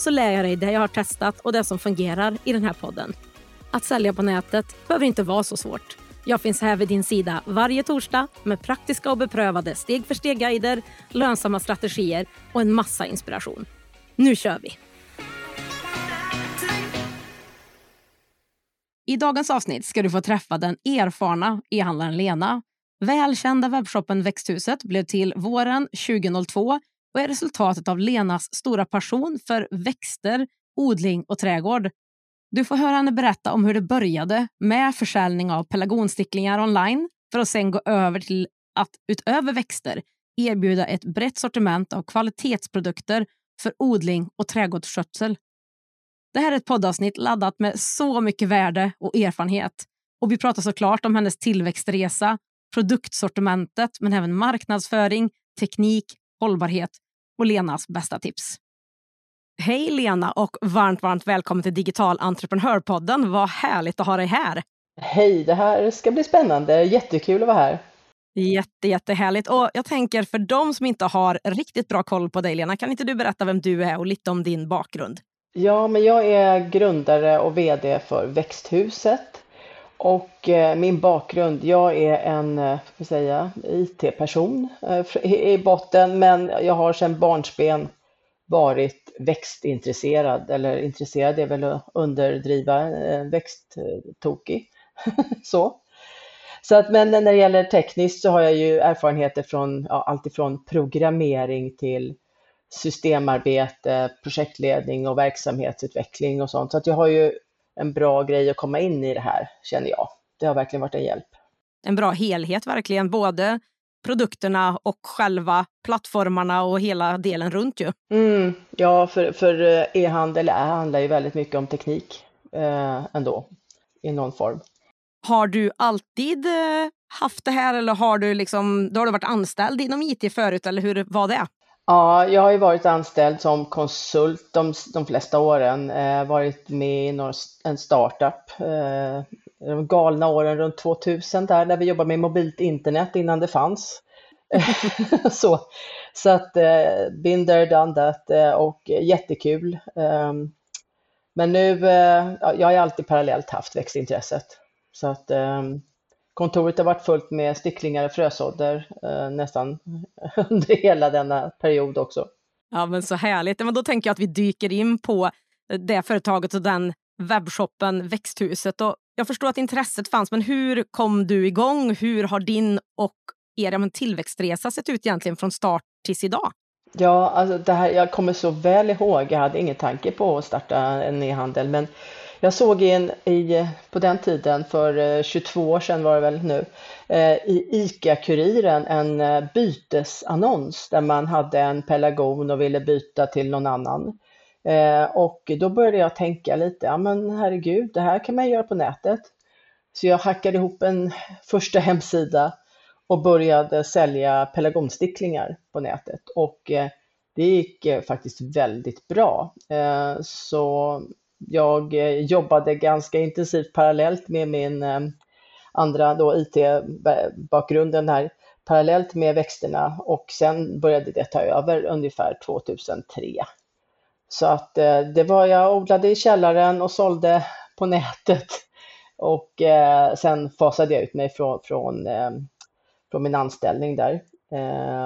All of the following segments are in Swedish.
så lär jag dig det jag har testat och det som fungerar i den här podden. Att sälja på nätet behöver inte vara så svårt. Jag finns här vid din sida varje torsdag med praktiska och beprövade steg för steg-guider, lönsamma strategier och en massa inspiration. Nu kör vi! I dagens avsnitt ska du få träffa den erfarna e-handlaren Lena. Välkända webbshoppen Växthuset blev till våren 2002 och är resultatet av Lenas stora passion för växter, odling och trädgård. Du får höra henne berätta om hur det började med försäljning av pelargonsticklingar online för att sen gå över till att utöver växter erbjuda ett brett sortiment av kvalitetsprodukter för odling och trädgårdsskötsel. Det här är ett poddavsnitt laddat med så mycket värde och erfarenhet. Och Vi pratar såklart om hennes tillväxtresa, produktsortimentet men även marknadsföring, teknik hållbarhet och Lenas bästa tips. Hej Lena och varmt, varmt välkommen till Digital entreprenörpodden. Vad härligt att ha dig här. Hej, det här ska bli spännande. Jättekul att vara här. Jätte, jättehärligt. Och jag tänker för de som inte har riktigt bra koll på dig Lena, kan inte du berätta vem du är och lite om din bakgrund? Ja, men jag är grundare och VD för Växthuset och eh, min bakgrund, jag är en eh, säga, IT-person eh, i botten men jag har sedan barnsben varit växtintresserad eller intresserad är väl att underdriva växttokig. så. Så att, men när det gäller tekniskt så har jag ju erfarenheter från ja, alltifrån programmering till systemarbete, projektledning och verksamhetsutveckling och sånt. Så att jag har ju en bra grej att komma in i det här, känner jag. Det har verkligen varit en hjälp. En bra helhet verkligen, både produkterna och själva plattformarna och hela delen runt ju. Mm, ja, för, för eh, e-handel handlar ju väldigt mycket om teknik eh, ändå, i någon form. Har du alltid eh, haft det här eller har du, liksom, då har du varit anställd inom IT förut eller hur var det? Ja, jag har ju varit anställd som konsult de, de flesta åren, eh, varit med i en startup. Eh, de galna åren runt 2000 där, där vi jobbade med mobilt internet innan det fanns. så, så att eh, been there, done that eh, och jättekul. Eh, men nu, eh, jag har alltid parallellt haft växtintresset. Så att eh, Kontoret har varit fullt med sticklingar och frösådder eh, nästan under hela denna period också. Ja, men så härligt. Men då tänker jag att vi dyker in på det företaget och den webbshoppen Växthuset. Och jag förstår att intresset fanns, men hur kom du igång? Hur har din och er tillväxtresa sett ut egentligen från start tills idag? Ja, alltså det här, jag kommer så väl ihåg. Jag hade ingen tanke på att starta en e-handel, men jag såg in i, på den tiden, för eh, 22 år sedan var det väl nu, eh, i ICA-Kuriren en eh, bytesannons där man hade en pelargon och ville byta till någon annan. Och då började jag tänka lite, ja men herregud, det här kan man göra på nätet. Så jag hackade ihop en första hemsida och började sälja pelargonsticklingar på nätet och det gick faktiskt väldigt bra. Så jag eh, jobbade ganska intensivt parallellt med min eh, andra då IT-bakgrunden här, parallellt med växterna och sen började det ta över ungefär 2003. Så att eh, det var, jag odlade i källaren och sålde på nätet och sen fasade jag ut mig från, från, från min anställning där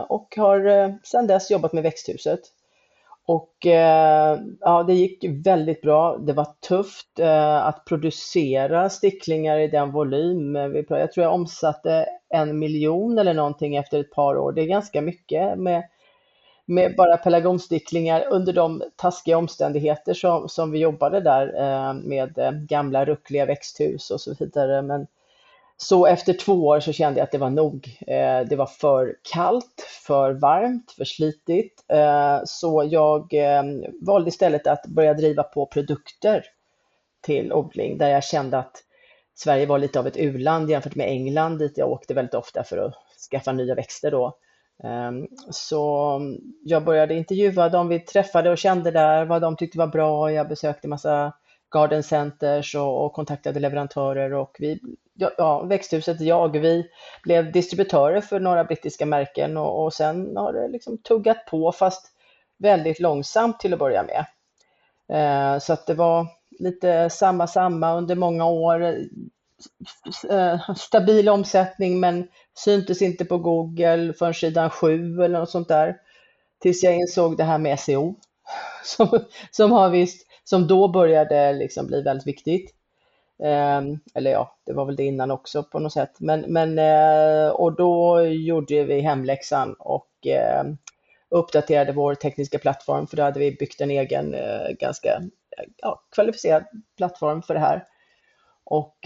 och har sedan dess jobbat med växthuset. Och eh, ja, det gick väldigt bra. Det var tufft eh, att producera sticklingar i den volym. Eh, jag tror jag omsatte en miljon eller någonting efter ett par år. Det är ganska mycket med, med bara pelargonsticklingar under de taskiga omständigheter som, som vi jobbade där eh, med eh, gamla ruckliga växthus och så vidare. Men, så efter två år så kände jag att det var nog. Eh, det var för kallt, för varmt, för slitigt. Eh, så jag eh, valde istället att börja driva på produkter till odling där jag kände att Sverige var lite av ett u-land jämfört med England dit jag åkte väldigt ofta för att skaffa nya växter då. Ehm, så jag började intervjua dem vi träffade och kände där, vad de tyckte var bra. Jag besökte massa garden centers och kontaktade leverantörer och vi, ja, växthuset, jag, vi blev distributörer för några brittiska märken och, och sen har det liksom tuggat på fast väldigt långsamt till att börja med. Eh, så att det var lite samma samma under många år. Eh, stabil omsättning men syntes inte på Google förrän sidan 7 eller något sånt där. Tills jag insåg det här med SEO som, som har visst som då började liksom bli väldigt viktigt. Ehm, eller ja, det var väl det innan också på något sätt. Men, men, eh, och då gjorde vi hemläxan och ehm, uppdaterade vår tekniska plattform för då hade vi byggt en egen eh, ganska eh, ja, kvalificerad plattform för det här. Och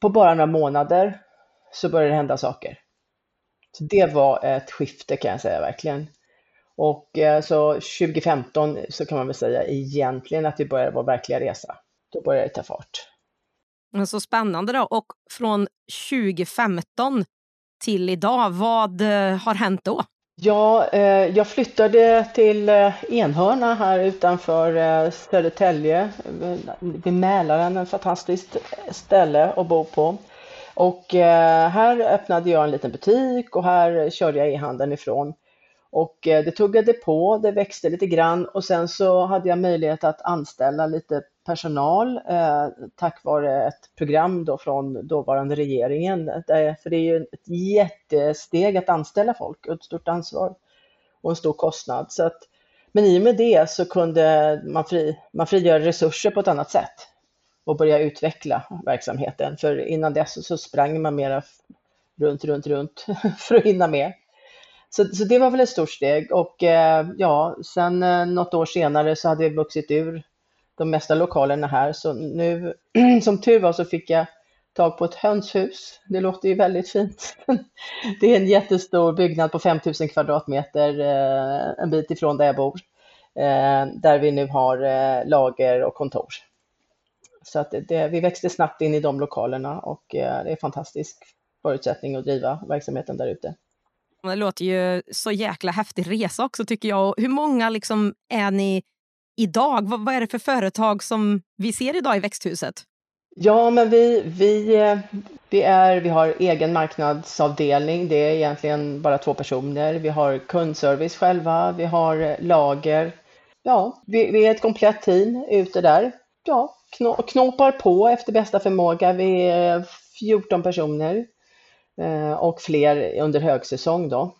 på bara några månader så började det hända saker. Så det var ett skifte kan jag säga verkligen. Och så 2015 så kan man väl säga egentligen att vi började vår verkliga resa. Då började det ta fart. Så spännande då. Och från 2015 till idag, vad eh, har hänt då? Ja, eh, jag flyttade till eh, Enhörna här utanför eh, Södertälje vid Mälaren, ett fantastiskt ställe att bo på. Och här öppnade jag en liten butik och här körde jag e-handeln ifrån. Och eh, det tuggade på, det växte lite grann och sen så hade jag möjlighet att anställa lite personal eh, tack vare ett program då från dåvarande regeringen. Där, för det är ju ett jättesteg att anställa folk och ett stort ansvar och en stor kostnad. Så att, men i och med det så kunde man, fri, man frigöra resurser på ett annat sätt och börja utveckla verksamheten. För innan dess så sprang man mera runt, runt, runt för att hinna med. Så, så det var väl ett stort steg och eh, ja, sen eh, något år senare så hade vi vuxit ur de mesta lokalerna här så nu som tur var så fick jag tag på ett hönshus. Det låter ju väldigt fint. Det är en jättestor byggnad på 5000 kvadratmeter eh, en bit ifrån där jag bor eh, där vi nu har eh, lager och kontor. Så att det, vi växte snabbt in i de lokalerna och det är en fantastisk förutsättning att driva verksamheten där ute. Det låter ju så jäkla häftig resa också tycker jag. hur många liksom är ni idag? Vad, vad är det för företag som vi ser idag i växthuset? Ja, men vi, vi, eh, vi, är, vi har egen marknadsavdelning. Det är egentligen bara två personer. Vi har kundservice själva. Vi har eh, lager. Ja, vi, vi är ett komplett team ute där. Ja, knåpar på efter bästa förmåga. Vi är 14 personer eh, och fler under högsäsong då.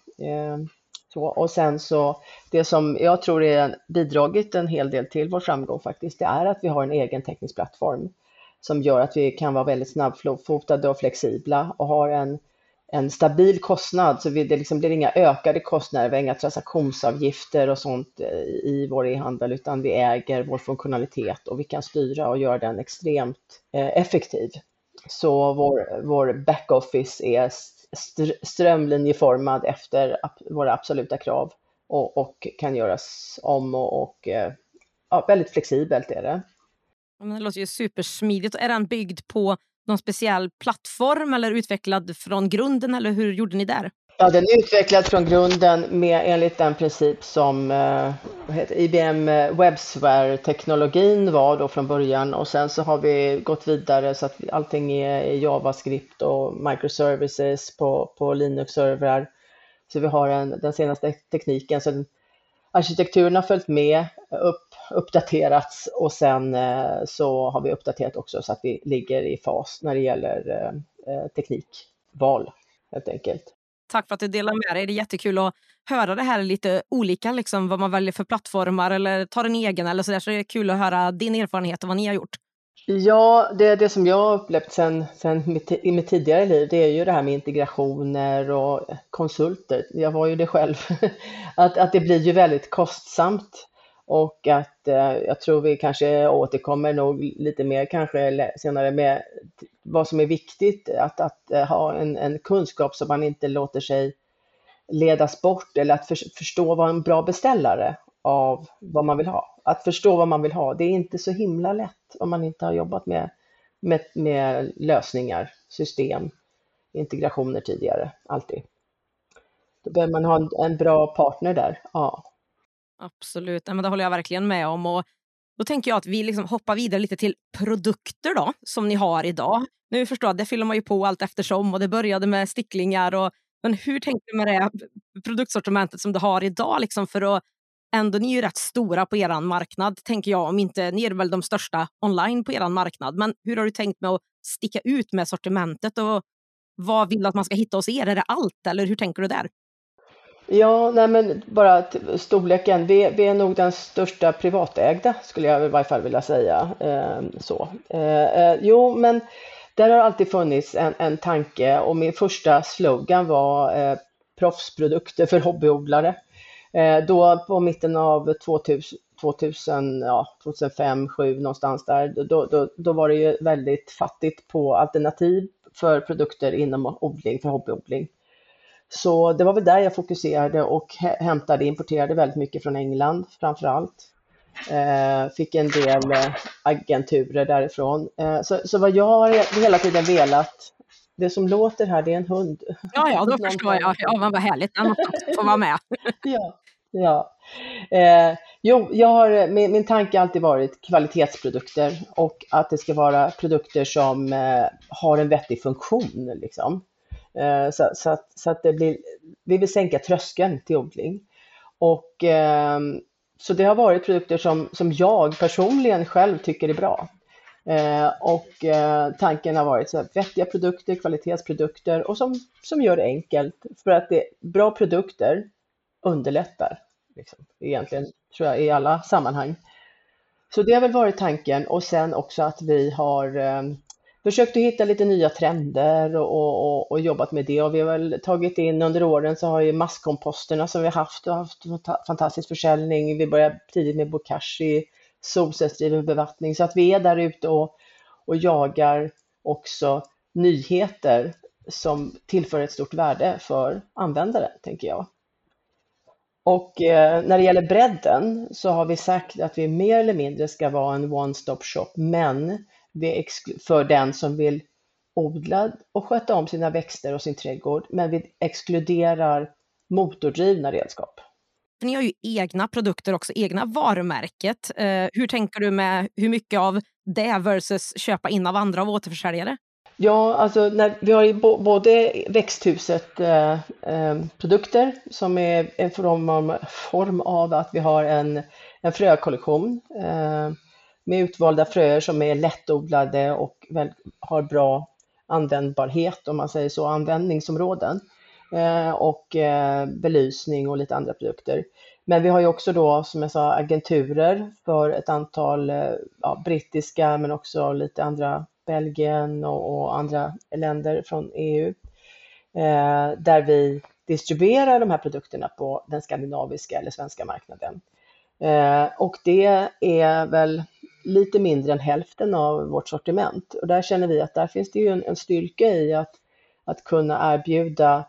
Så, och sen så, det som jag tror är bidragit en hel del till vår framgång faktiskt, det är att vi har en egen teknisk plattform som gör att vi kan vara väldigt snabbfotade och flexibla och har en, en stabil kostnad. Så det liksom blir inga ökade kostnader, vi har inga transaktionsavgifter och sånt eh, i vår e-handel, utan vi äger vår funktionalitet och vi kan styra och göra den extremt eh, effektiv. Så vår, vår backoffice är strömlinjeformad efter våra absoluta krav och, och kan göras om och, och eh, ja, väldigt flexibelt är det. det låter ju supersmidigt. Är den byggd på någon speciell plattform eller utvecklad från grunden eller hur gjorde ni där? Ja, den är utvecklad från grunden med, enligt den princip som eh, heter IBM eh, WebSphere-teknologin var då från början och sen så har vi gått vidare så att allting är JavaScript och microservices på, på Linux-servrar. Så vi har en, den senaste tekniken, så den, arkitekturen har följt med, upp, uppdaterats och sen eh, så har vi uppdaterat också så att vi ligger i fas när det gäller eh, eh teknikval helt enkelt. Tack för att du delar med dig. Det är jättekul att höra det här lite olika, liksom, vad man väljer för plattformar eller tar en egen eller så där. Så det är kul att höra din erfarenhet och vad ni har gjort. Ja, det, det som jag har upplevt sen, sen mitt, i mitt tidigare liv, det är ju det här med integrationer och konsulter. Jag var ju det själv. att, att det blir ju väldigt kostsamt och att eh, jag tror vi kanske återkommer nog lite mer kanske senare med vad som är viktigt att, att eh, ha en, en kunskap så man inte låter sig ledas bort eller att för, förstå vad en bra beställare av vad man vill ha. Att förstå vad man vill ha, det är inte så himla lätt om man inte har jobbat med, med, med lösningar, system, integrationer tidigare, alltid. Då behöver man ha en, en bra partner där. Ja. Absolut, men det håller jag verkligen med om. Och då tänker jag att vi liksom hoppar vidare lite till produkter då, som ni har idag. Nu förstår jag, det fyller man ju på allt eftersom och det började med sticklingar. Och, men hur tänker du med det produktsortimentet som du har idag? Liksom för att, ändå, ni är ju rätt stora på er marknad, tänker jag. Om inte, ni är väl de största online på er marknad. Men hur har du tänkt med att sticka ut med sortimentet? Och vad vill du att man ska hitta hos er? Är det allt eller hur tänker du där? Ja, nej men bara storleken. Vi, vi, är nog den största privatägda skulle jag i varje fall vilja säga. Eh, så. Eh, eh, jo, men där har alltid funnits en, en tanke och min första slogan var eh, proffsprodukter för hobbyodlare. Eh, då på mitten av 2000, 2000 ja, 2005, 2007 någonstans där, då, då, då var det ju väldigt fattigt på alternativ för produkter inom odling, för hobbyodling. Så det var väl där jag fokuserade och hämtade, importerade väldigt mycket från England framför allt. Eh, fick en del eh, agenturer därifrån. Eh, så, så vad jag har hela tiden velat, det som låter här, det är en hund. Ja, ja, då förstår jag. Ja, men vad härligt, den måste få vara med. ja, ja. Eh, jo, jag har, min, min tanke har alltid varit kvalitetsprodukter och att det ska vara produkter som eh, har en vettig funktion. Liksom. Eh, så, så, att, så att det blir, vi vill sänka tröskeln till odling. Och, ehm, så det har varit produkter som, som jag personligen själv tycker är bra. Eh, och eh, tanken har varit så här, vettiga produkter, kvalitetsprodukter och som, som gör det enkelt. För att det, bra produkter underlättar. Liksom, egentligen, tror jag, i alla sammanhang. Så det har väl varit tanken och sen också att vi har eh, försökt att hitta lite nya trender och, och, och, jobbat med det och vi har väl tagit in under åren så har ju masskomposterna som vi haft och haft fantastisk försäljning. Vi började tidigt med bokashi, solcellsdriven bevattning så att vi är där ute och, och jagar också nyheter som tillför ett stort värde för användaren tänker jag. Och eh, när det gäller bredden så har vi sagt att vi mer eller mindre ska vara en one-stop shop, men för den som vill odla och sköta om sina växter och sin trädgård, men vi exkluderar motordrivna redskap. Ni har ju egna produkter också, egna varumärket. Eh, hur tänker du med hur mycket av det versus köpa in av andra av återförsäljare? Ja, alltså när, vi har ju både växthuset eh, eh, produkter som är en form, form av att vi har en, en frökollektion eh, med utvalda fröer som är lättodlade och väl, har bra användbarhet, om man säger så, användningsområden eh, och eh, belysning och lite andra produkter. Men vi har ju också då, som jag sa, agenturer för ett antal eh, ja, brittiska men också lite andra, Belgien och, och andra länder från EU, eh, där vi distribuerar de här produkterna på den skandinaviska eller svenska marknaden. Eh, och det är väl lite mindre än hälften av vårt sortiment. Och där känner vi att där finns det ju en, en styrka i att, att kunna erbjuda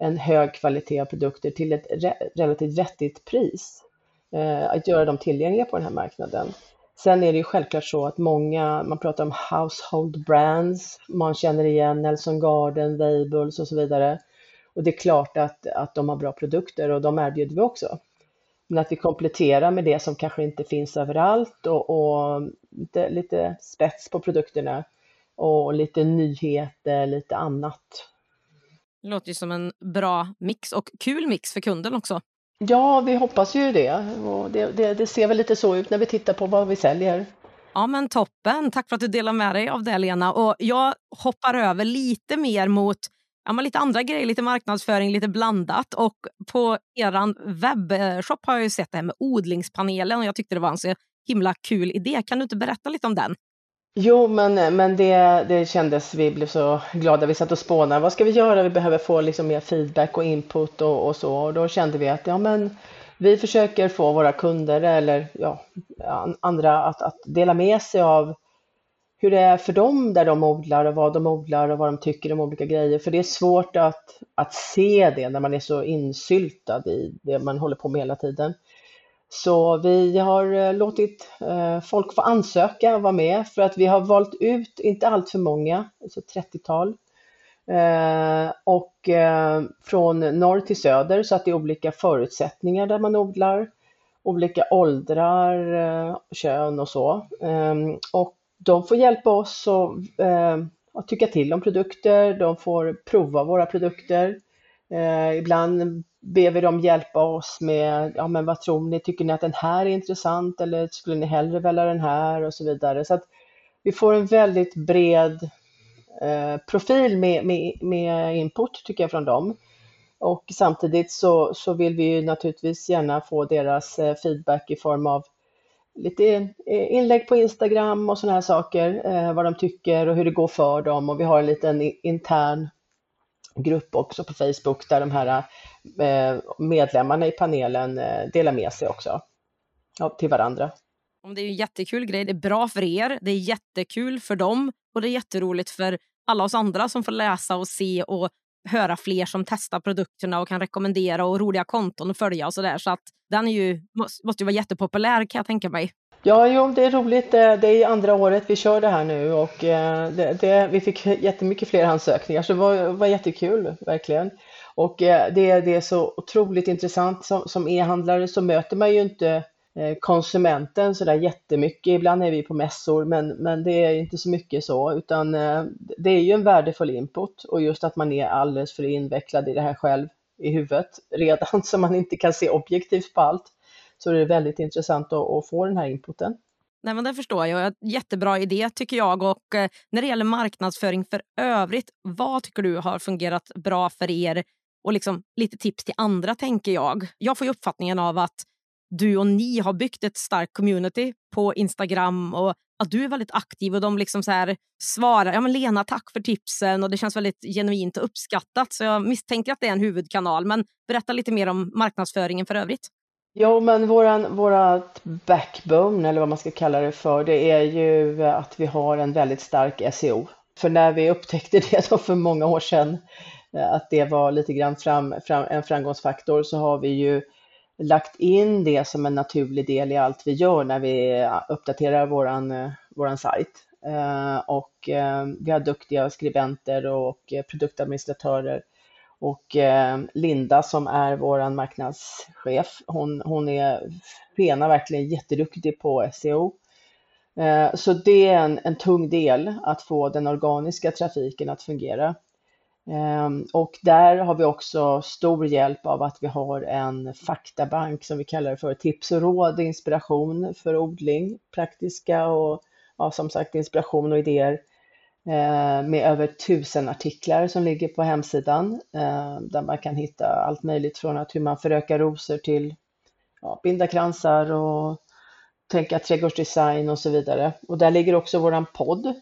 en hög kvalitet av produkter till ett re, relativt vettigt pris. Eh, att göra dem tillgängliga på den här marknaden. Sen är det ju självklart så att många, man pratar om household brands, man känner igen Nelson Garden, Weibulls och så vidare. Och det är klart att, att de har bra produkter och de erbjuder vi också. Men att vi kompletterar med det som kanske inte finns överallt och, och lite, lite spets på produkterna och lite nyheter, lite annat. Det låter ju som en bra mix och kul mix för kunden också. Ja, vi hoppas ju det. Och det, det, det ser väl lite så ut när vi tittar på vad vi säljer. Ja men toppen, tack för att du delar med dig av det Lena. Och jag hoppar över lite mer mot ja, men lite andra grejer, lite marknadsföring, lite blandat. Och på er webbshop har jag ju sett det här med odlingspanelen och jag tyckte det var en så himla kul idé. Kan du inte berätta lite om den? Jo, men, men det, det kändes, vi blev så glada. Vi satt och spånade. Vad ska vi göra? Vi behöver få liksom mer feedback och input och, och så. Och då kände vi att ja, men vi försöker få våra kunder eller ja, andra att, att dela med sig av hur det är för dem där de odlar och vad de odlar och vad de tycker om olika grejer. För det är svårt att, att se det när man är så insyltad i det man håller på med hela tiden. Så vi har eh, låtit eh, folk få ansöka och vara med för att vi har valt ut, inte allt för många, alltså 30-tal, eh, och från norr till söder så att det är olika förutsättningar där man odlar, olika åldrar, kön och så. Ehm, och de får hjälpa oss eh, att tycka till om produkter, de får prova våra produkter. Eh, ibland ber vi dem hjälpa oss med, ja men vad tror ni, tycker ni att den här är intressant eller skulle ni hellre välja den här och så vidare. Så att vi får en väldigt bred eh, profil med, med, med input tycker jag från dem. Och samtidigt så, så vill vi ju naturligtvis gärna få deras eh, feedback i form av lite inlägg på Instagram och sådana här saker, eh, vad de tycker och hur det går för dem. Och vi har en liten intern grupp också på Facebook där de här eh, medlemmarna i panelen eh, delar med sig också till varandra. Det är en jättekul grej. Det är bra för er, det är jättekul för dem och det är jätteroligt för alla oss andra som får läsa och se och höra fler som testar produkterna och kan rekommendera och roliga konton att följa och sådär. Så att den är ju, måste ju vara jättepopulär kan jag tänka mig. Ja, jo, det är roligt. Eh, det är andra året vi kör det här nu och eh, det, det, vi fick jättemycket fler ansökningar så det var, var jättekul, verkligen. Och eh, det, det är så otroligt intressant. Som, som e-handlare så möter man ju inte Eh, konsumenten sådär jättemycket. Ibland är vi på mässor men, men det är inte så mycket så utan eh, det är ju en värdefull input och just att man är alldeles för invecklad i det här själv i huvudet redan så man inte kan se objektivt på allt. Så det är väldigt intressant att, att få den här inputen. Nej, men det förstår jag. Jättebra idé tycker jag. Och eh, när det gäller marknadsföring för övrigt, vad tycker du har fungerat bra för er och liksom lite tips till andra tänker jag. Jag får ju uppfattningen av att du och ni har byggt ett starkt community på Instagram och att du är väldigt aktiv och de liksom så här svarar ja men Lena tack för tipsen och det känns väldigt genuint och uppskattat så jag misstänker att det är en huvudkanal men berätta lite mer om marknadsföringen för övrigt. Ja men våran, vårat backbone eller vad man ska kalla det för det är ju att vi har en väldigt stark SEO. För när vi upptäckte det då för många år sedan att det var lite grann fram, fram, en framgångsfaktor så har vi ju lagt in det som en naturlig del i allt vi gör när vi uppdaterar våran, våran sajt. Eh, och eh, vi har duktiga skribenter och produktadministratörer. Och eh, Linda som är våran marknadschef, hon, hon är rena verkligen jätteduktig på SEO. Så det är en, en tung del att få den organiska trafiken att fungera. Ehm, och där har vi också stor hjälp av att vi har en faktabank som vi kallar det för, tips och råd, inspiration för odling, praktiska och ja, som sagt inspiration och idéer eh, med över tusen artiklar som ligger på hemsidan eh, där man kan hitta allt möjligt från att hur man förökar rosor till ja, binda kransar och tänka trädgårdsdesign och så vidare. Och där ligger också våran podd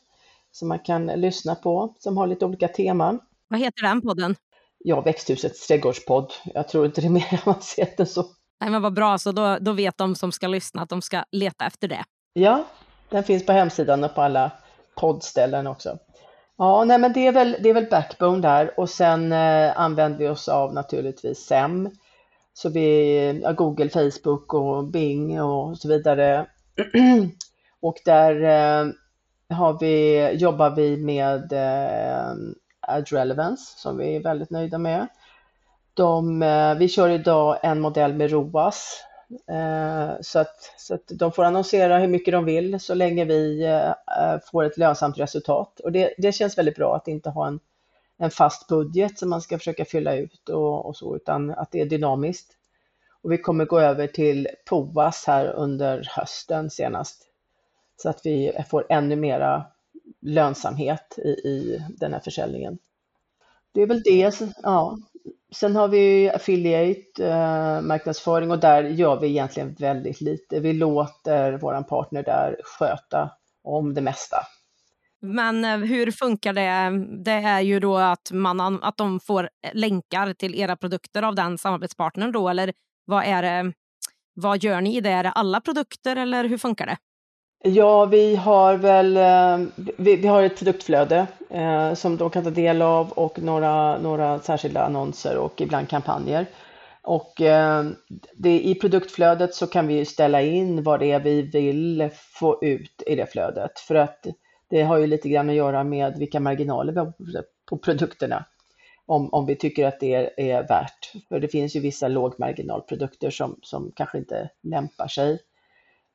som man kan lyssna på som har lite olika teman. Vad heter den podden? Ja, Växthusets trädgårdspodd. Jag tror inte det är mer avancerat än så. Nej, men vad bra, så då, då vet de som ska lyssna att de ska leta efter det. Ja, den finns på hemsidan och på alla poddställen också. Ja, nej, men det är väl, det är väl backbone där och sen eh, använder vi oss av naturligtvis SEM. Så vi, ja, Google, Facebook och Bing och så vidare. och där eh, har vi, jobbar vi med eh, Ad Relevance som vi är väldigt nöjda med. De, eh, vi kör idag en modell med ROAS eh, så att, så att de får annonsera hur mycket de vill så länge vi eh, får ett lönsamt resultat. Och det, det känns väldigt bra att inte ha en, en fast budget som man ska försöka fylla ut och, och så, utan att det är dynamiskt. Och vi kommer gå över till POAS här under hösten senast så att vi får ännu mera lönsamhet i, i den här försäljningen. Det är väl det. Ja. Sen har vi affiliate eh, marknadsföring och där gör vi egentligen väldigt lite. Vi låter vår partner där sköta om det mesta. Men eh, hur funkar det? Det är ju då att, man, att de får länkar till era produkter av den samarbetspartnern då, eller vad är det? vad gör ni det? Är det alla produkter eller hur funkar det? Ja, vi har väl eh, vi, vi har ett produktflöde eh, som de kan ta del av och några, några särskilda annonser och ibland kampanjer. Och eh, det, i produktflödet så kan vi ställa in vad det är vi vill få ut i det flödet. För att det har ju lite grann att göra med vilka marginaler vi har på produkterna. Om, om vi tycker att det är, är värt. För det finns ju vissa lågmarginalprodukter som, som kanske inte lämpar sig.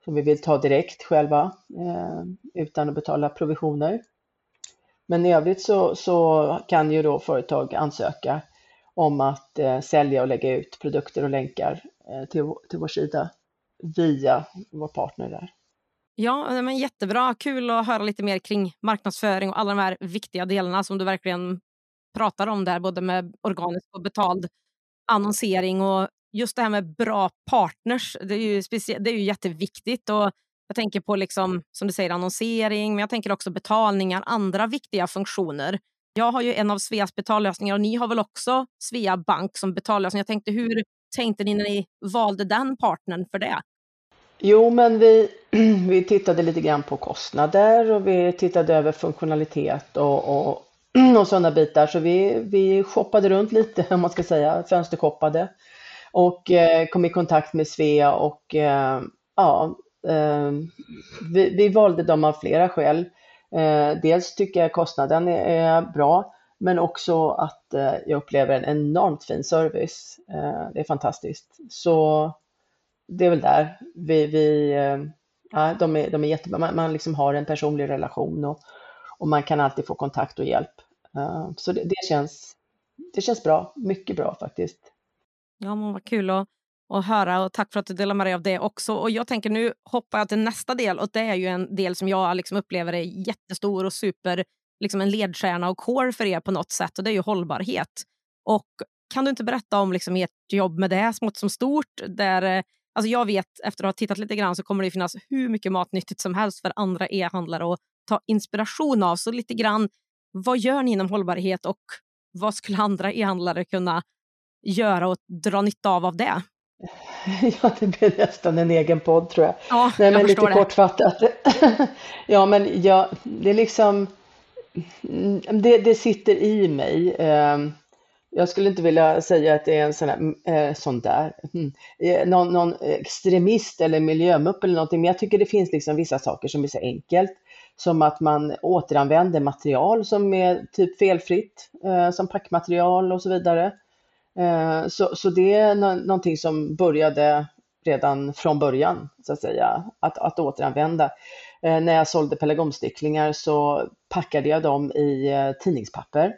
Som vi vill ta direkt själva eh, utan att betala provisioner. Men i övrigt så, så kan ju då företag ansöka om att eh, sälja och lägga ut produkter och länkar eh, till, till vår sida via vår partner där. Ja, men jättebra. Kul att höra lite mer kring marknadsföring och alla de här viktiga delarna som du verkligen pratar om där, både med organisk och betald annonsering och just det här med bra partners. Det är ju, det är ju jätteviktigt. Och jag tänker på, liksom, som du säger, annonsering, men jag tänker också betalningar, andra viktiga funktioner. Jag har ju en av Sveas betallösningar och ni har väl också Svea Bank som betallösning. Jag tänkte, hur tänkte ni när ni valde den partnern för det? Jo, men vi, vi tittade lite grann på kostnader och vi tittade över funktionalitet och, och, och sådana bitar. Så vi, vi shoppade runt lite, om man ska säga, fönstershoppade och eh, kom i kontakt med Svea och eh, ja, eh, vi, vi, valde dem av flera skäl. Dels tycker jag kostnaden är bra, men också att jag upplever en enormt fin service. Det är fantastiskt. Så det är väl där vi, vi ja, de är, de är jättebra. Man, man liksom har en personlig relation och, och man kan alltid få kontakt och hjälp. Så det, det, känns, det känns bra, mycket bra faktiskt. Ja, men vad kul att, att höra och tack för att du delar med dig av det också. Och jag tänker nu hoppar jag till nästa del och det är ju en del som jag liksom upplever är jättestor och super, liksom en ledstjärna och core för er på något sätt och det är ju hållbarhet. Och kan du inte berätta om liksom ert jobb med det, smått som stort? Där, eh, alltså jag vet efter att ha tittat lite grann så kommer det finnas hur mycket matnyttigt som helst för andra e-handlare att ta inspiration av. Så lite grann, vad gör ni inom hållbarhet och vad skulle andra e-handlare kunna göra och dra nytta av av det? Ja, det blir nästan en egen podd tror jag. Ja, Nej, men lite det. kortfattat. ja, men ja, det är liksom, mm, det, det sitter i mig. Ehm, jag skulle inte vilja säga att det är en sån, här, eh, sån där, mm, eh, någon, någon extremist eller miljömupp eller någonting, men jag tycker det finns liksom vissa saker som är så enkelt som att man återanvänder material som är typ felfritt, eh, som packmaterial och så vidare. Eh, så, så det är någonting som började redan från början, så att säga, att, att återanvända. Eh, när jag sålde pelargonsticklingar så packade jag dem i eh, tidningspapper.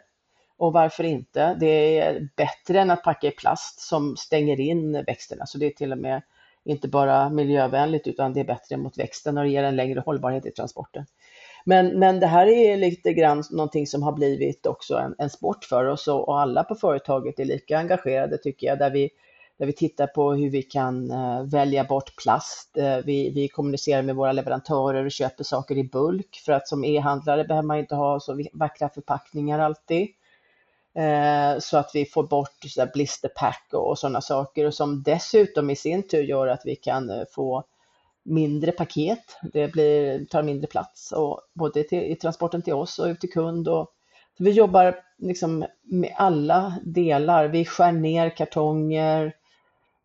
Och varför inte? Det är bättre än att packa i plast som stänger in växterna. Så det är till och med inte bara miljövänligt utan det är bättre mot växten och ger en längre hållbarhet i transporten. Men, men det här är lite grann någonting som har blivit också en, en sport för oss och, och, alla på företaget är lika engagerade tycker jag, där vi, där vi tittar på hur vi kan uh, välja bort plast. Uh, vi, vi kommunicerar med våra leverantörer och köper saker i bulk för att som e-handlare behöver man inte ha så vackra förpackningar alltid. Uh, så att vi får bort blisterpack och, och sådana saker och som dessutom i sin tur gör att vi kan få mindre paket. Det blir, tar mindre plats och både till, i transporten till oss och ut till kund. Och, vi jobbar liksom med alla delar. Vi skär ner kartonger,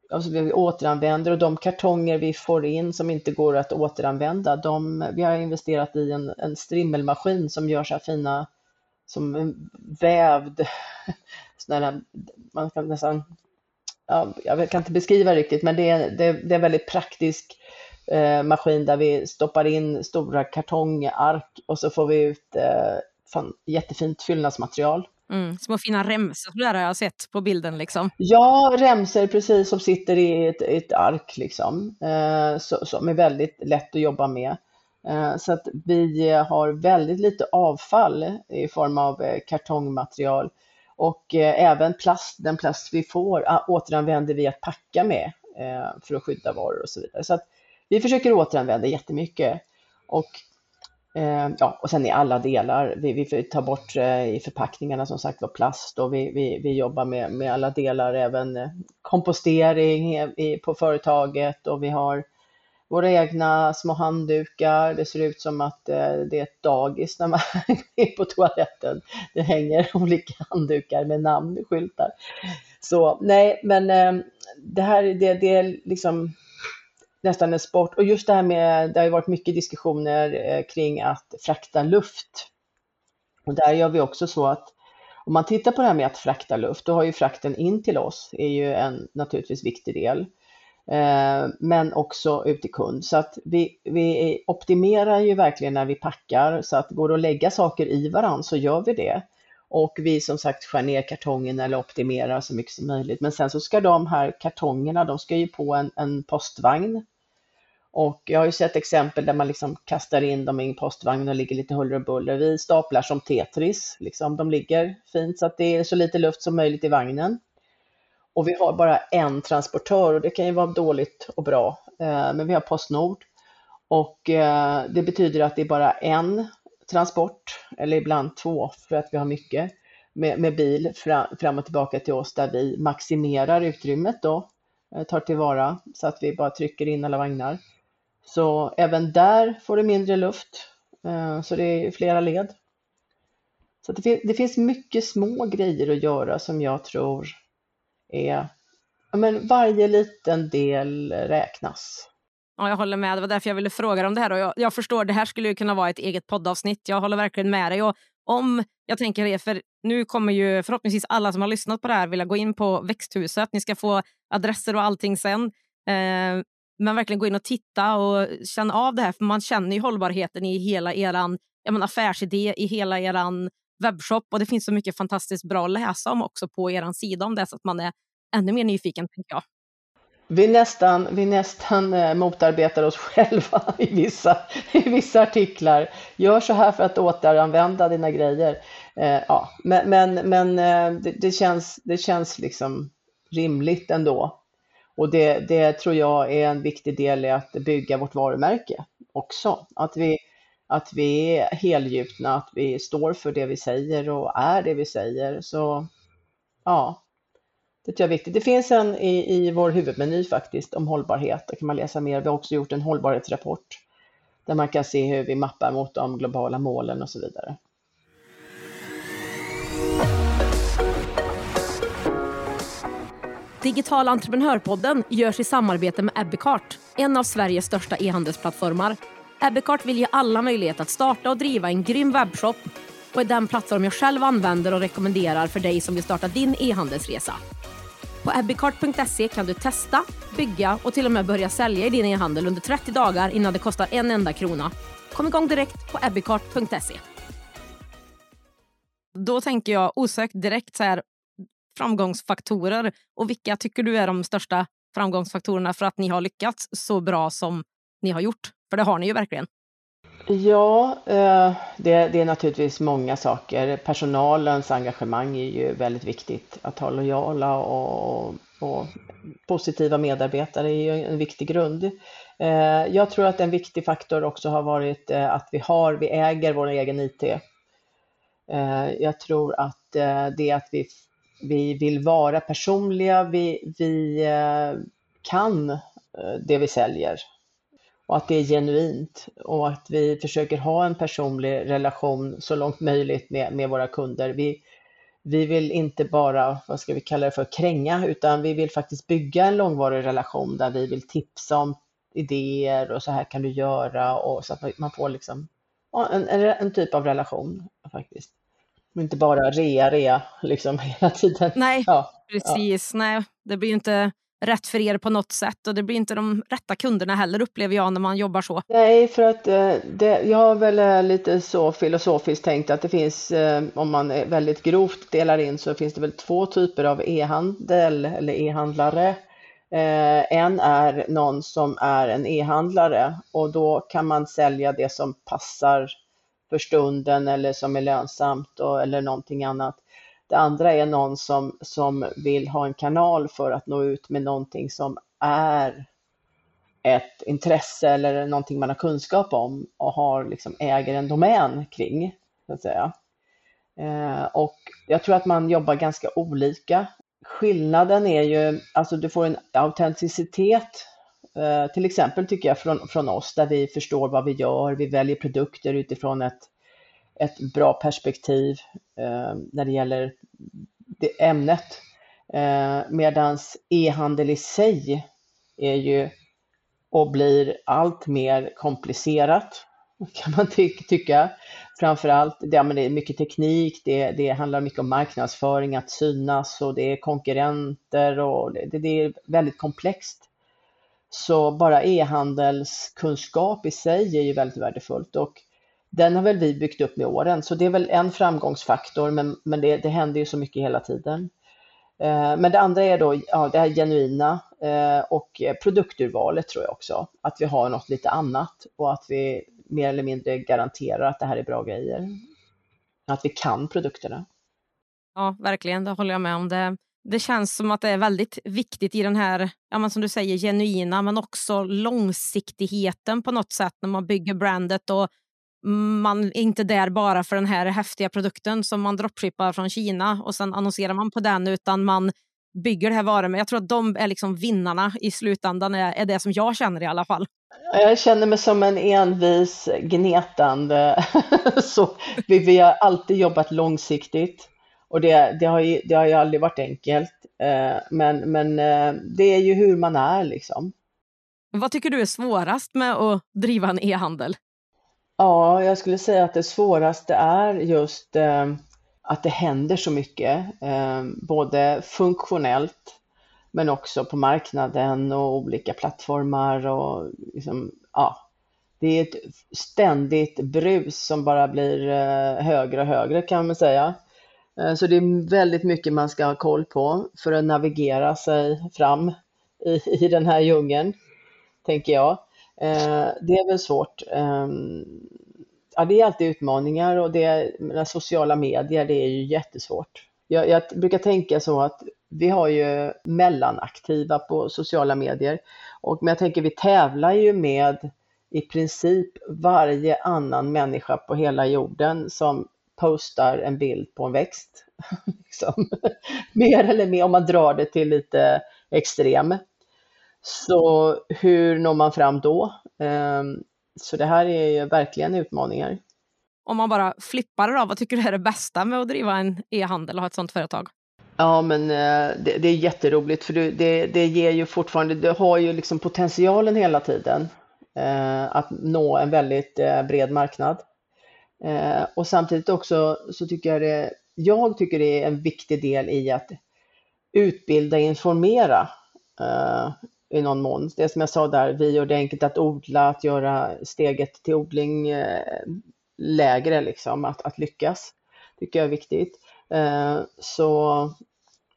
alltså vi återanvänder och de kartonger vi får in som inte går att återanvända, de, vi har investerat i en, en strimmelmaskin som gör så här fina, som en vävd, sådana man kan nästan, ja, jag kan inte beskriva riktigt, men det är, det, det är väldigt praktisk eh, maskin där vi stoppar in stora kartongark och så får vi ut eh, fan, jättefint fyllnadsmaterial. Mm, små fina remsor där har jag sett på bilden. Liksom. Ja, remsor precis som sitter i ett, ett ark liksom, eh, så, som är väldigt lätt att jobba med. Eh, så att vi har väldigt lite avfall i form av eh, kartongmaterial och eh, även plast, den plast vi får ah, återanvänder vi att packa med eh, för att skydda varor och så vidare. Så att vi försöker återanvända jättemycket. Och, eh, ja, och sen i alla delar. Vi, vi tar bort eh, i förpackningarna som sagt var plast och vi, vi, vi jobbar med, med alla delar, även eh, kompostering på företaget och vi har våra egna små handdukar. Det ser ut som att eh, det är ett dagis när man är på toaletten. Det hänger olika handdukar med namnskyltar. Så nej, men eh, det här det, det är liksom nästan en sport. Och just det här med, det har ju varit mycket diskussioner eh, kring att frakta luft. Och där gör vi också så att om man tittar på det här med att frakta luft, då har ju frakten in till oss är ju en naturligtvis viktig del. Eh, men också ut till kund. Så att vi, vi optimerar ju verkligen när vi packar så att går det att lägga saker i varandra så gör vi det. Och vi som sagt skär ner kartongen eller optimerar så mycket som möjligt. Men sen så ska de här kartongerna, de ska ju på en, en postvagn. Och jag har ju sett exempel där man liksom kastar in dem i en postvagn och ligger lite huller och buller. Vi staplar som Tetris, liksom. de ligger fint så att det är så lite luft som möjligt i vagnen. Och vi har bara en transportör och det kan ju vara dåligt och bra. Eh, men vi har Postnord och eh, det betyder att det är bara en transport eller ibland två för att vi har mycket med, med bil fram och tillbaka till oss där vi maximerar utrymmet då, eh, tar tillvara så att vi bara trycker in alla vagnar. Så även där får du mindre luft, eh, så det är flera led. Så det, det finns mycket små grejer att göra som jag tror är, ja men varje liten del räknas. Ja, jag håller med. Det var därför jag ville fråga om det här. Och jag, jag förstår, det här skulle ju kunna vara ett eget poddavsnitt. Jag håller verkligen med dig. Och om jag tänker det, för nu kommer ju förhoppningsvis alla som har lyssnat på det här vilja gå in på växthuset. Ni ska få adresser och allting sen. Eh, men verkligen gå in och titta och känna av det här, för man känner ju hållbarheten i hela er affärsidé, i hela er webbshop och det finns så mycket fantastiskt bra att läsa om också på er sida om det så att man är ännu mer nyfiken, tänker jag. Vi nästan, vi nästan eh, motarbetar oss själva i vissa, i vissa artiklar. Gör så här för att återanvända dina grejer. Eh, ja, men men, men eh, det, det, känns, det känns liksom rimligt ändå. Och det, det tror jag är en viktig del i att bygga vårt varumärke också. Att vi, att vi är helgjutna, att vi står för det vi säger och är det vi säger. Så ja, det tror jag är viktigt. Det finns en i, i vår huvudmeny faktiskt om hållbarhet. Där kan man läsa mer. Vi har också gjort en hållbarhetsrapport där man kan se hur vi mappar mot de globala målen och så vidare. Digital entreprenörpodden görs i samarbete med Ebbecart, en av Sveriges största e-handelsplattformar Ebbecart vill ge alla möjlighet att starta och driva en grym webbshop och är den plattform jag själv använder och rekommenderar för dig som vill starta din e-handelsresa. På abbeycart.se kan du testa, bygga och till och med börja sälja i din e-handel under 30 dagar innan det kostar en enda krona. Kom igång direkt på abbeycart.se. Då tänker jag osökt direkt så här, framgångsfaktorer och vilka tycker du är de största framgångsfaktorerna för att ni har lyckats så bra som ni har gjort? För det har ni ju verkligen. Ja, eh, det, det, är naturligtvis många saker. Personalens engagemang är ju väldigt viktigt. Att ha lojala och, och positiva medarbetare är ju en viktig grund. Eh, jag tror att en viktig faktor också har varit eh, att vi har, vi äger vår egen IT. Jag tror att det att vi, vi vill vara personliga, vi, vi kan det vi säljer och att det är genuint och att vi försöker ha en personlig relation så långt möjligt med, med våra kunder. Vi, vi vill inte bara, vad ska vi kalla det för, kränga, utan vi vill faktiskt bygga en långvarig relation där vi vill tipsa om idéer och så här kan du göra och så att man får liksom en, en, en typ av relation faktiskt. Inte bara rea, rea liksom hela tiden. Nej, ja, precis. Ja. Nej, det blir ju inte rätt för er på något sätt och det blir inte de rätta kunderna heller upplever jag när man jobbar så. Nej, för att eh, det, jag har väl eh, lite så filosofiskt tänkt att det finns, eh, om man väldigt grovt delar in så finns det väl två typer av e-handel eller e-handlare. Eh, en är någon som är en e-handlare och då kan man sälja det som passar för stunden eller som är lönsamt och, eller någonting annat. Det andra är någon som, som vill ha en kanal för att nå ut med någonting som är ett intresse eller någonting man har kunskap om och har liksom äger en domän kring. Så att säga. Eh, och jag tror att man jobbar ganska olika skillnaden är ju, alltså du får en autenticitet, eh, till exempel tycker jag från, från oss, där vi förstår vad vi gör, vi väljer produkter utifrån ett, ett bra perspektiv eh, när det gäller det ämnet. Eh, medans e-handel i sig är ju och blir allt mer komplicerat, kan man ty tycka. Framförallt, det, ja, det är mycket teknik, det, det handlar mycket om marknadsföring, att synas och det är konkurrenter och det, det är väldigt komplext. Så bara e-handelskunskap i sig är ju väldigt värdefullt och den har väl vi byggt upp med åren, så det är väl en framgångsfaktor, men, men det, det händer ju så mycket hela tiden. Eh, men det andra är då ja, det här genuina eh, och produkturvalet tror jag också. Att vi har något lite annat och att vi mer eller mindre garanterar att det här är bra grejer. Att vi kan produkterna. Ja, verkligen. Det håller jag med om. Det, det känns som att det är väldigt viktigt i den här, ja, men som du säger, genuina men också långsiktigheten på något sätt när man bygger brandet och man är inte där bara för den här häftiga produkten som man dropshippar från Kina och sen annonserar man på den utan man bygger det här varumärket. Jag tror att de är liksom vinnarna i slutändan, är, är det som jag känner i alla fall. Jag känner mig som en envis gnetande. så vi, vi har alltid jobbat långsiktigt och det, det, har, ju, det har ju aldrig varit enkelt. Eh, men, men eh, det är ju hur man är liksom. Vad tycker du är svårast med att driva en e-handel? Ja, jag skulle säga att det svåraste är just eh, att det händer så mycket, eh, både funktionellt men också på marknaden och olika plattformar och liksom, ja, det är ett ständigt brus som bara blir eh, högre och högre kan man säga. Eh, så det är väldigt mycket man ska ha koll på för att navigera sig fram i, i den här djungeln, tänker jag. Eh, det är väl svårt. Ehm, ja, det är alltid utmaningar och det, sociala medier, det är ju jättesvårt. Jag, jag brukar tänka så att vi har ju mellanaktiva på sociala medier och men jag tänker vi tävlar ju med i princip varje annan människa på hela jorden som postar en bild på en växt. liksom. Mer eller mer om man drar det till lite extrem. Så hur når man fram då? Ehm, så det här är ju verkligen utmaningar. Om man bara flippar det då, vad tycker du är det bästa med att driva en e-handel och ha ett sådant företag? Ja, men eh, det, det är jätteroligt för det, det ger ju fortfarande, det har ju liksom potentialen hela tiden eh, att nå en väldigt eh, bred marknad. Och samtidigt också så tycker jag det, jag tycker det är en viktig del i att utbilda, informera i någon mån. Det som jag sa där, vi gör det enkelt att odla, att göra steget till odling eh, lägre, liksom, att, att lyckas. tycker jag är viktigt. Eh, så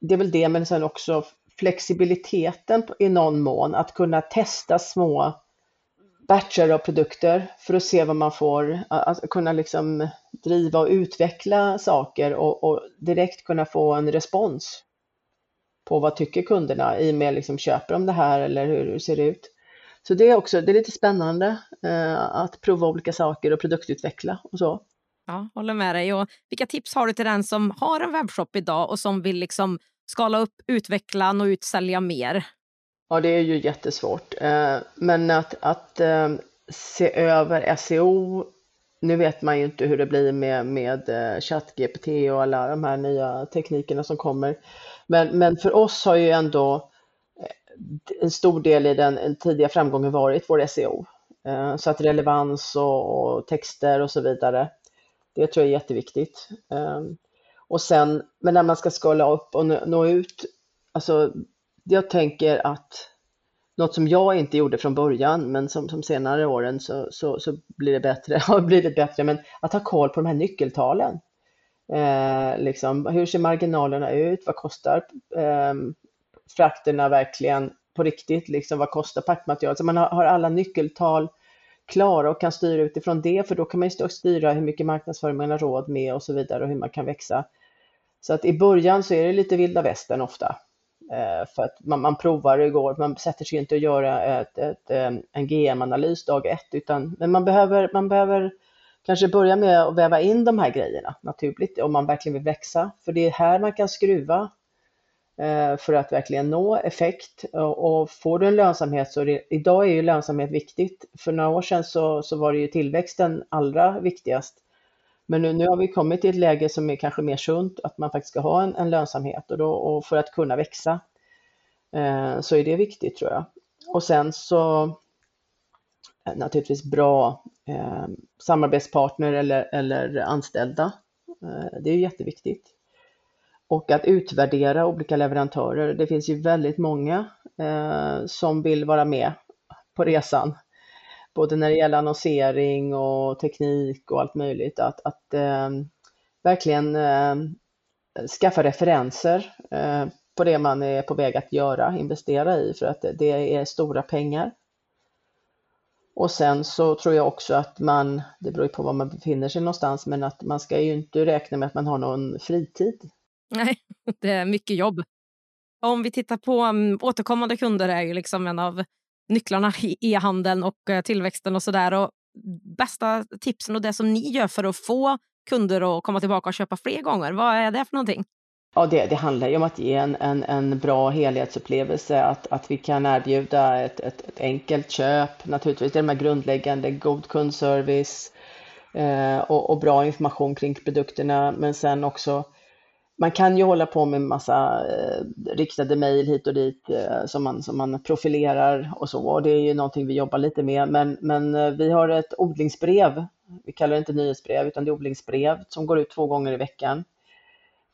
det är väl det, men sen också flexibiliteten i någon mån, att kunna testa små batcher av produkter för att se vad man får, att kunna liksom driva och utveckla saker och, och direkt kunna få en respons på vad tycker kunderna i och med liksom, köper de det här eller hur, hur ser det ut? Så det är också, det är lite spännande eh, att prova olika saker och produktutveckla och så. Ja, håller med dig. Och vilka tips har du till den som har en webbshop idag och som vill liksom skala upp, utveckla, nå ut, sälja mer? Ja, det är ju jättesvårt. Eh, men att, att eh, se över SEO, nu vet man ju inte hur det blir med, med eh, ChatGPT och alla de här nya teknikerna som kommer. Men, men för oss har ju ändå eh, en stor del i den tidiga framgången varit vår SEO. Eh, så att relevans och, och texter och så vidare, det tror jag är jätteviktigt. Ehm, och sen, men när man ska skala upp och nå ut, alltså jag tänker att något som jag inte gjorde från början, men som, som senare åren så, så, så blir det bättre, har blivit bättre, men att ha koll på de här nyckeltalen. Eh, liksom, hur ser marginalerna ut? Vad kostar eh, frakterna verkligen på riktigt? Liksom, vad kostar packmaterial? Så man har, har, alla nyckeltal klara och kan styra utifrån det, för då kan man ju styra hur mycket marknadsföring man har råd med och så vidare och hur man kan växa. Så att i början så är det lite vilda västern ofta. Eh, för att man, man provar och går, man sätter sig inte och gör ett, ett, en GM-analys dag ett, utan men man behöver, man behöver kanske börja med att väva in de här grejerna naturligt om man verkligen vill växa. För det är här man kan skruva eh, för att verkligen nå effekt. Och får du en lönsamhet så det, idag är ju lönsamhet viktigt. För några år sedan så, så var det ju tillväxten allra viktigast. Men nu, nu har vi kommit till ett läge som är kanske mer sunt, att man faktiskt ska ha en, en lönsamhet och, då, och för att kunna växa eh, så är det viktigt tror jag. Och sen så Eh, naturligtvis bra eh, samarbetspartner eller, eller anställda. Eh, det är jätteviktigt. Och att utvärdera olika leverantörer. Det finns ju väldigt många eh, som vill vara med på resan. Både när det gäller annonsering och teknik och allt möjligt. Att, att eh, verkligen eh, skaffa referenser eh, på det man är på väg att göra, investera i för att det är stora pengar. Och sen så tror jag också att man, det beror ju på var man befinner sig någonstans, men att man ska ju inte räkna med att man har någon fritid. Nej, det är mycket jobb. Om vi tittar på um, återkommande kunder är ju liksom en av nycklarna i e-handeln och uh, tillväxten och sådär. Bästa tipsen och det som ni gör för att få kunder att komma tillbaka och köpa fler gånger, vad är det för någonting? Ja, det, det handlar ju om att ge en, en, en bra helhetsupplevelse, att, att vi kan erbjuda ett, ett, ett enkelt köp, naturligtvis. Det är de här grundläggande, god kundservice eh, och, och, bra information kring produkterna, men sen också man kan ju hålla på med massa eh, riktade mejl hit och dit eh, som, man, som man profilerar och så, och det är ju någonting vi jobbar lite med, men, men eh, vi har ett odlingsbrev, vi kallar det inte nyhetsbrev, utan det är odlingsbrev som går ut två gånger i veckan.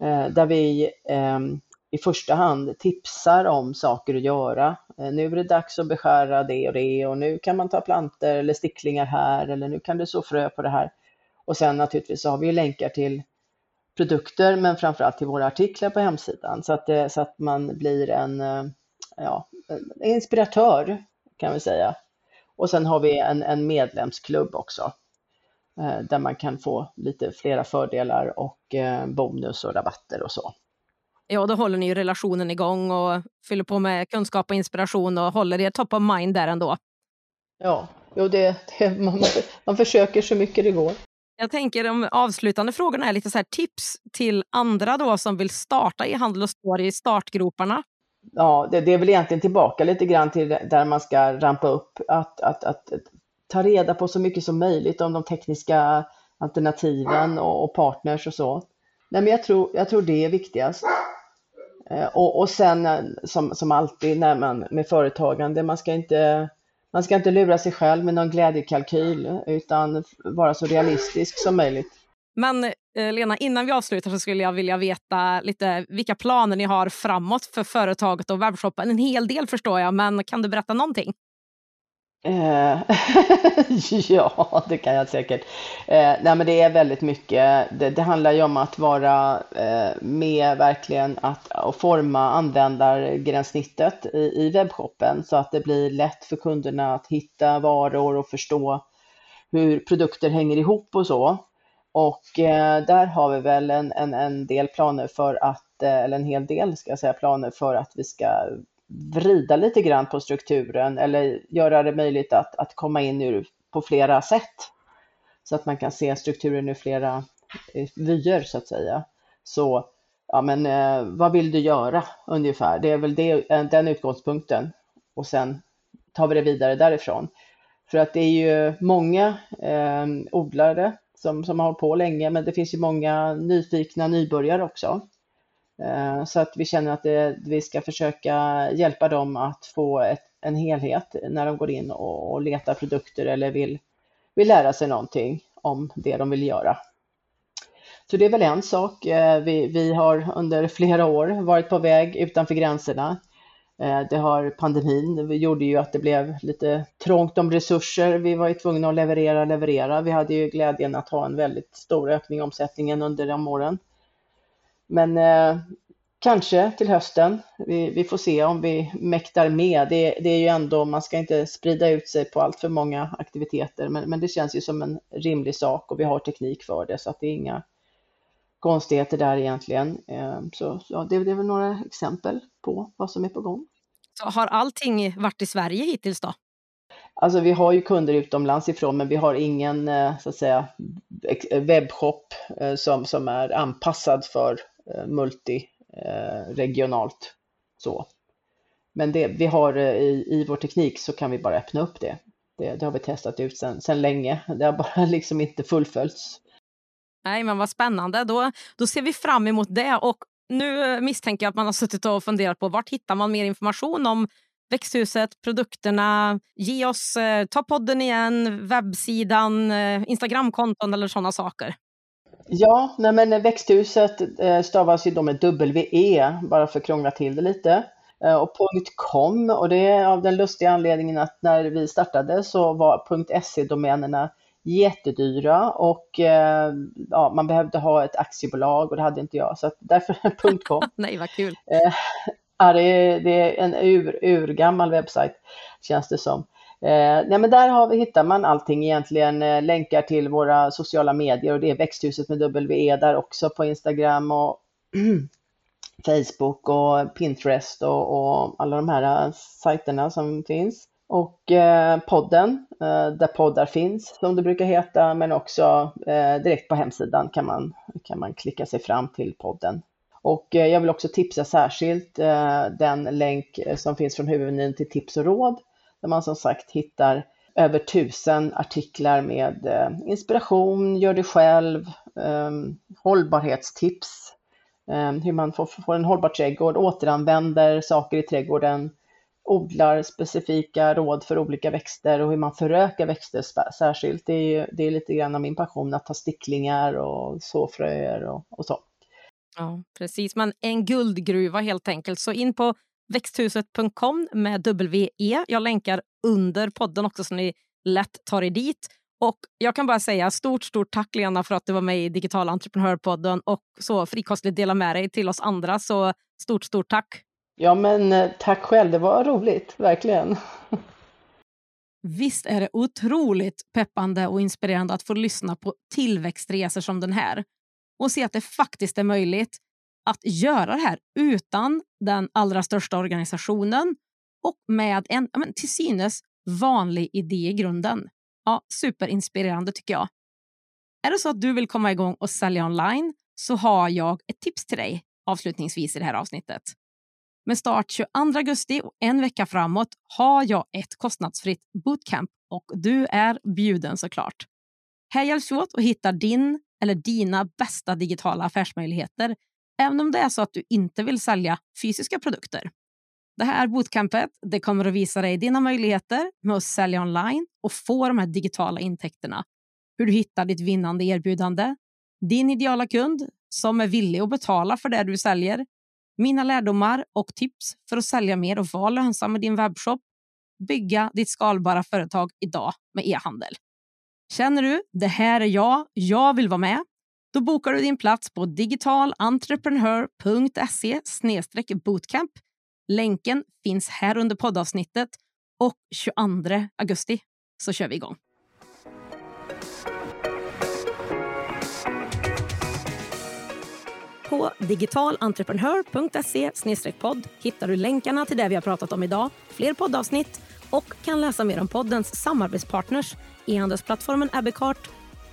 Eh, där vi ehm, i första hand tipsar om saker att göra. Eh, nu är det dags att beskära det och det och nu kan man ta planter eller sticklingar här eller nu kan du så frö på det här. Och sen naturligtvis så har vi länkar till produkter men framförallt till våra artiklar på hemsidan så att, det, så att man blir en, eh, ja, en inspiratör kan vi säga. Och sen har vi en, en medlemsklubb också där man kan få lite flera fördelar och eh, bonus och rabatter och så. Ja, då håller ni ju relationen igång och fyller på med kunskap och inspiration och håller er top of mind där ändå. Ja, jo, det, det man, man försöker så mycket det går. Jag tänker de avslutande frågorna är lite så tips till andra då som vill starta i handel och står i startgroparna. Ja, det, det, är väl egentligen tillbaka lite grann till där man ska rampa upp, att, att, att ta reda på så mycket som möjligt om de tekniska alternativen och, och partners och så. Nej, men jag tror, jag tror det är viktigast. Eh, och, och sen eh, som, som alltid när man med företagande, man ska inte man ska inte lura sig själv med någon glädjekalkyl utan vara så realistisk som möjligt. Men eh, Lena, innan vi avslutar så skulle jag vilja veta lite vilka planer ni har framåt för företaget och webbshoppen. En hel del förstår jag, men kan du berätta någonting? Eh, ja, det kan jag säkert. Eh, nej, men det är väldigt mycket. Det, det handlar ju om att vara eh, med verkligen att, att forma användargränssnittet i, i webbshoppen så att det blir lätt för kunderna att hitta varor och förstå hur produkter hänger ihop och så. Och eh, där har vi väl en, en, en del planer för att, eh, eller en hel del ska jag säga, planer för att vi ska vrida lite grann på strukturen eller göra det möjligt att, att komma in ur, på flera sätt. Så att man kan se strukturen ur flera eh, vyer så att säga. Så ja, men eh, vad vill du göra ungefär? Det är väl det, eh, den utgångspunkten och sen tar vi det vidare därifrån. För att det är ju många eh, odlare som, som har hållit på länge, men det finns ju många nyfikna nybörjare också. Eh, så att vi känner att det, vi ska försöka hjälpa dem att få ett, en helhet när de går in och, och letar produkter eller vill, vill lära sig någonting om det de vill göra. Så det är väl en sak. Eh, vi, vi har under flera år varit på väg utanför gränserna. Eh, det har pandemin, vi gjorde ju att det blev lite trångt om resurser. Vi var ju tvungna att leverera, leverera. Vi hade ju glädjen att ha en väldigt stor ökning i omsättningen under de åren. Men eh, kanske till hösten. Vi, vi, får se om vi mäktar med. Det, det, är ju ändå, man ska inte sprida ut sig på allt för många aktiviteter, men, men det känns ju som en rimlig sak och vi har teknik för det så att det är inga konstigheter där egentligen. Eh, så ja, det, det är väl några exempel på vad som är på gång. Så har allting varit i Sverige hittills då? Alltså vi har ju kunder utomlands ifrån men vi har ingen eh, så att säga webbshop eh, som, som är anpassad för Eh, multiregionalt. Eh, så. Men det, vi har eh, i, i vår teknik så kan vi bara öppna upp det. Det, det har vi testat ut sedan sen länge. Det har bara liksom inte fullföljts. Nej, men vad spännande. Då, då ser vi fram emot det. Och nu misstänker jag att man har suttit och funderat på vart hittar man mer information om växthuset, produkterna. Ge oss, eh, ta podden igen, webbsidan, eh, Instagramkonton eller sådana saker. Ja, nej men växthuset eh, stavas ju då med W-E, bara för att krångla till det lite. Eh, och .com och det är av den lustiga anledningen att när vi startade så var .se-domänerna jättedyra och eh, ja, man behövde ha ett aktiebolag och det hade inte jag så därför .com. Nej, vad kul! Ja, det, är, det är en ur, urgammal webbsajt känns det som. Eh, nej, men där har vi, hittar man allting egentligen, eh, länkar till våra sociala medier och det är växthuset med W där också på Instagram och Facebook och Pinterest och, och, alla de här eh, sajterna som finns. Och eh, podden, eh, där poddar finns som det brukar heta, men också eh, direkt på hemsidan kan man, kan man klicka sig fram till podden. Och eh, jag vill också tipsa särskilt eh, den länk eh, som finns från huvudmenyn till tips och råd, där man som sagt hittar över tusen artiklar med eh, inspiration, gör det själv, ehm, hållbarhetstips, ehm, hur man får, får en hållbar trädgård, återanvänder saker i trädgården, odlar specifika råd för olika växter och hur man förökar växter särskilt. Det är, det är lite grann av min passion att ta sticklingar och såfröer och, och så. Ja, precis. Men en guldgruva helt enkelt. Så in på växthuset.com med W-E. Jag länkar under podden också så ni lätt tar er dit. Och jag kan bara säga stort, stort tack Lena för att du var med i Digital entreprenörpodden och så frikostligt dela med dig till oss andra. Så stort, stort tack! Ja, men eh, tack själv. Det var roligt, verkligen. Visst är det otroligt peppande och inspirerande att få lyssna på tillväxtresor som den här och se att det faktiskt är möjligt att göra det här utan den allra största organisationen och med en men, till synes vanlig idé i grunden. Ja, superinspirerande tycker jag. Är det så att du vill komma igång och sälja online så har jag ett tips till dig avslutningsvis i det här avsnittet. Med start 22 augusti och en vecka framåt har jag ett kostnadsfritt bootcamp och du är bjuden såklart. Här hjälps vi åt att hitta din eller dina bästa digitala affärsmöjligheter, även om det är så att du inte vill sälja fysiska produkter. Det här bootcampet det kommer att visa dig dina möjligheter med att sälja online och få de här digitala intäkterna. Hur du hittar ditt vinnande erbjudande, din ideala kund som är villig att betala för det du säljer, mina lärdomar och tips för att sälja mer och vara lönsam med din webbshop, bygga ditt skalbara företag idag med e-handel. Känner du det här är jag, jag vill vara med? Då bokar du din plats på digitalentreprenör.se bootcamp. Länken finns här under poddavsnittet och 22 augusti så kör vi igång. På digitalentreprenör.se podd hittar du länkarna till det vi har pratat om idag, fler poddavsnitt och kan läsa mer om poddens samarbetspartners e-handelsplattformen Abbeycart.